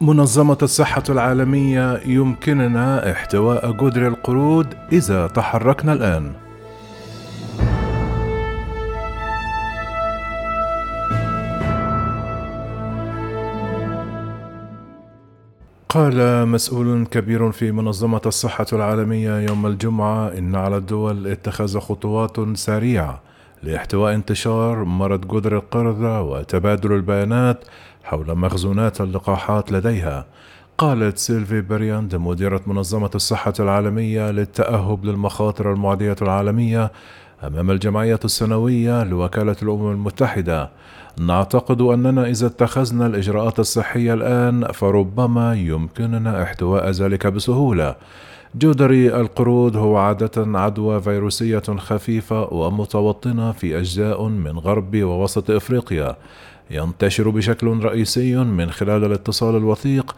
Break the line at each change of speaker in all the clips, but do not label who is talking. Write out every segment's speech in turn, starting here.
منظمة الصحة العالمية يمكننا احتواء جدر القرود إذا تحركنا الآن. قال مسؤول كبير في منظمة الصحة العالمية يوم الجمعة إن على الدول اتخاذ خطوات سريعة لاحتواء انتشار مرض جدر القردة وتبادل البيانات حول مخزونات اللقاحات لديها. قالت سيلفي برياند مديرة منظمة الصحة العالمية للتأهب للمخاطر المعدية العالمية أمام الجمعية السنوية لوكالة الأمم المتحدة. نعتقد أننا إذا اتخذنا الإجراءات الصحية الآن فربما يمكننا احتواء ذلك بسهولة. جدري القرود هو عادة عدوى فيروسية خفيفة ومتوطنة في أجزاء من غرب ووسط إفريقيا. ينتشر بشكل رئيسي من خلال الاتصال الوثيق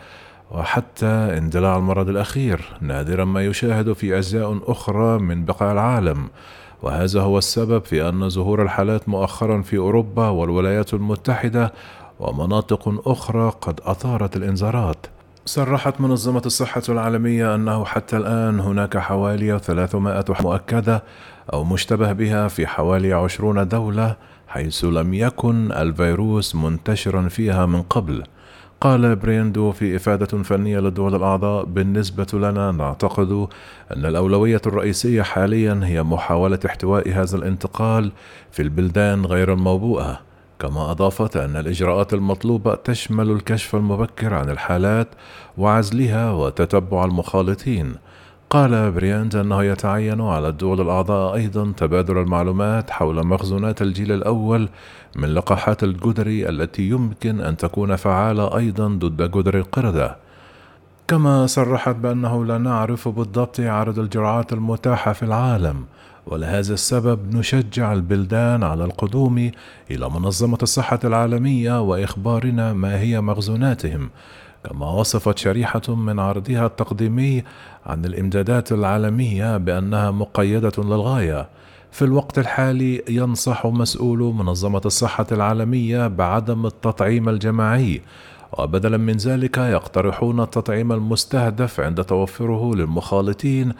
وحتى اندلاع المرض الأخير نادرا ما يشاهد في أجزاء أخرى من بقاع العالم. وهذا هو السبب في أن ظهور الحالات مؤخرا في أوروبا والولايات المتحدة ومناطق أخرى قد أثارت الإنذارات. صرحت منظمة الصحة العالمية أنه حتى الآن هناك حوالي 300 مؤكدة أو مشتبه بها في حوالي 20 دولة حيث لم يكن الفيروس منتشرا فيها من قبل. قال برياند في إفادة فنية للدول الأعضاء بالنسبة لنا نعتقد أن الأولوية الرئيسية حاليا هي محاولة احتواء هذا الانتقال في البلدان غير الموبوءة. كما أضافت أن الإجراءات المطلوبة تشمل الكشف المبكر عن الحالات وعزلها وتتبع المخالطين. قال برياند أنه يتعين على الدول الأعضاء أيضا تبادل المعلومات حول مخزونات الجيل الأول من لقاحات الجدري التي يمكن أن تكون فعالة أيضا ضد جدر القردة كما صرحت بأنه لا نعرف بالضبط عدد الجرعات المتاحة في العالم ولهذا السبب نشجع البلدان على القدوم إلى منظمة الصحة العالمية وإخبارنا ما هي مخزوناتهم كما وصفت شريحة من عرضها التقديمي عن الإمدادات العالمية بأنها مقيدة للغاية. في الوقت الحالي ينصح مسؤول منظمة الصحة العالمية بعدم التطعيم الجماعي وبدلا من ذلك يقترحون التطعيم المستهدف عند توفره للمخالطين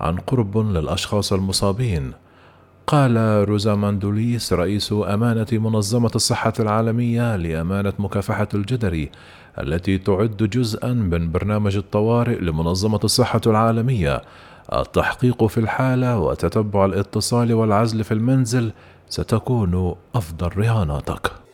عن قرب للأشخاص المصابين. قال روزا ماندوليس رئيس أمانة منظمة الصحة العالمية لأمانة مكافحة الجدري التي تعد جزءا من برنامج الطوارئ لمنظمة الصحة العالمية. التحقيق في الحالة وتتبع الاتصال والعزل في المنزل ستكون أفضل رهاناتك.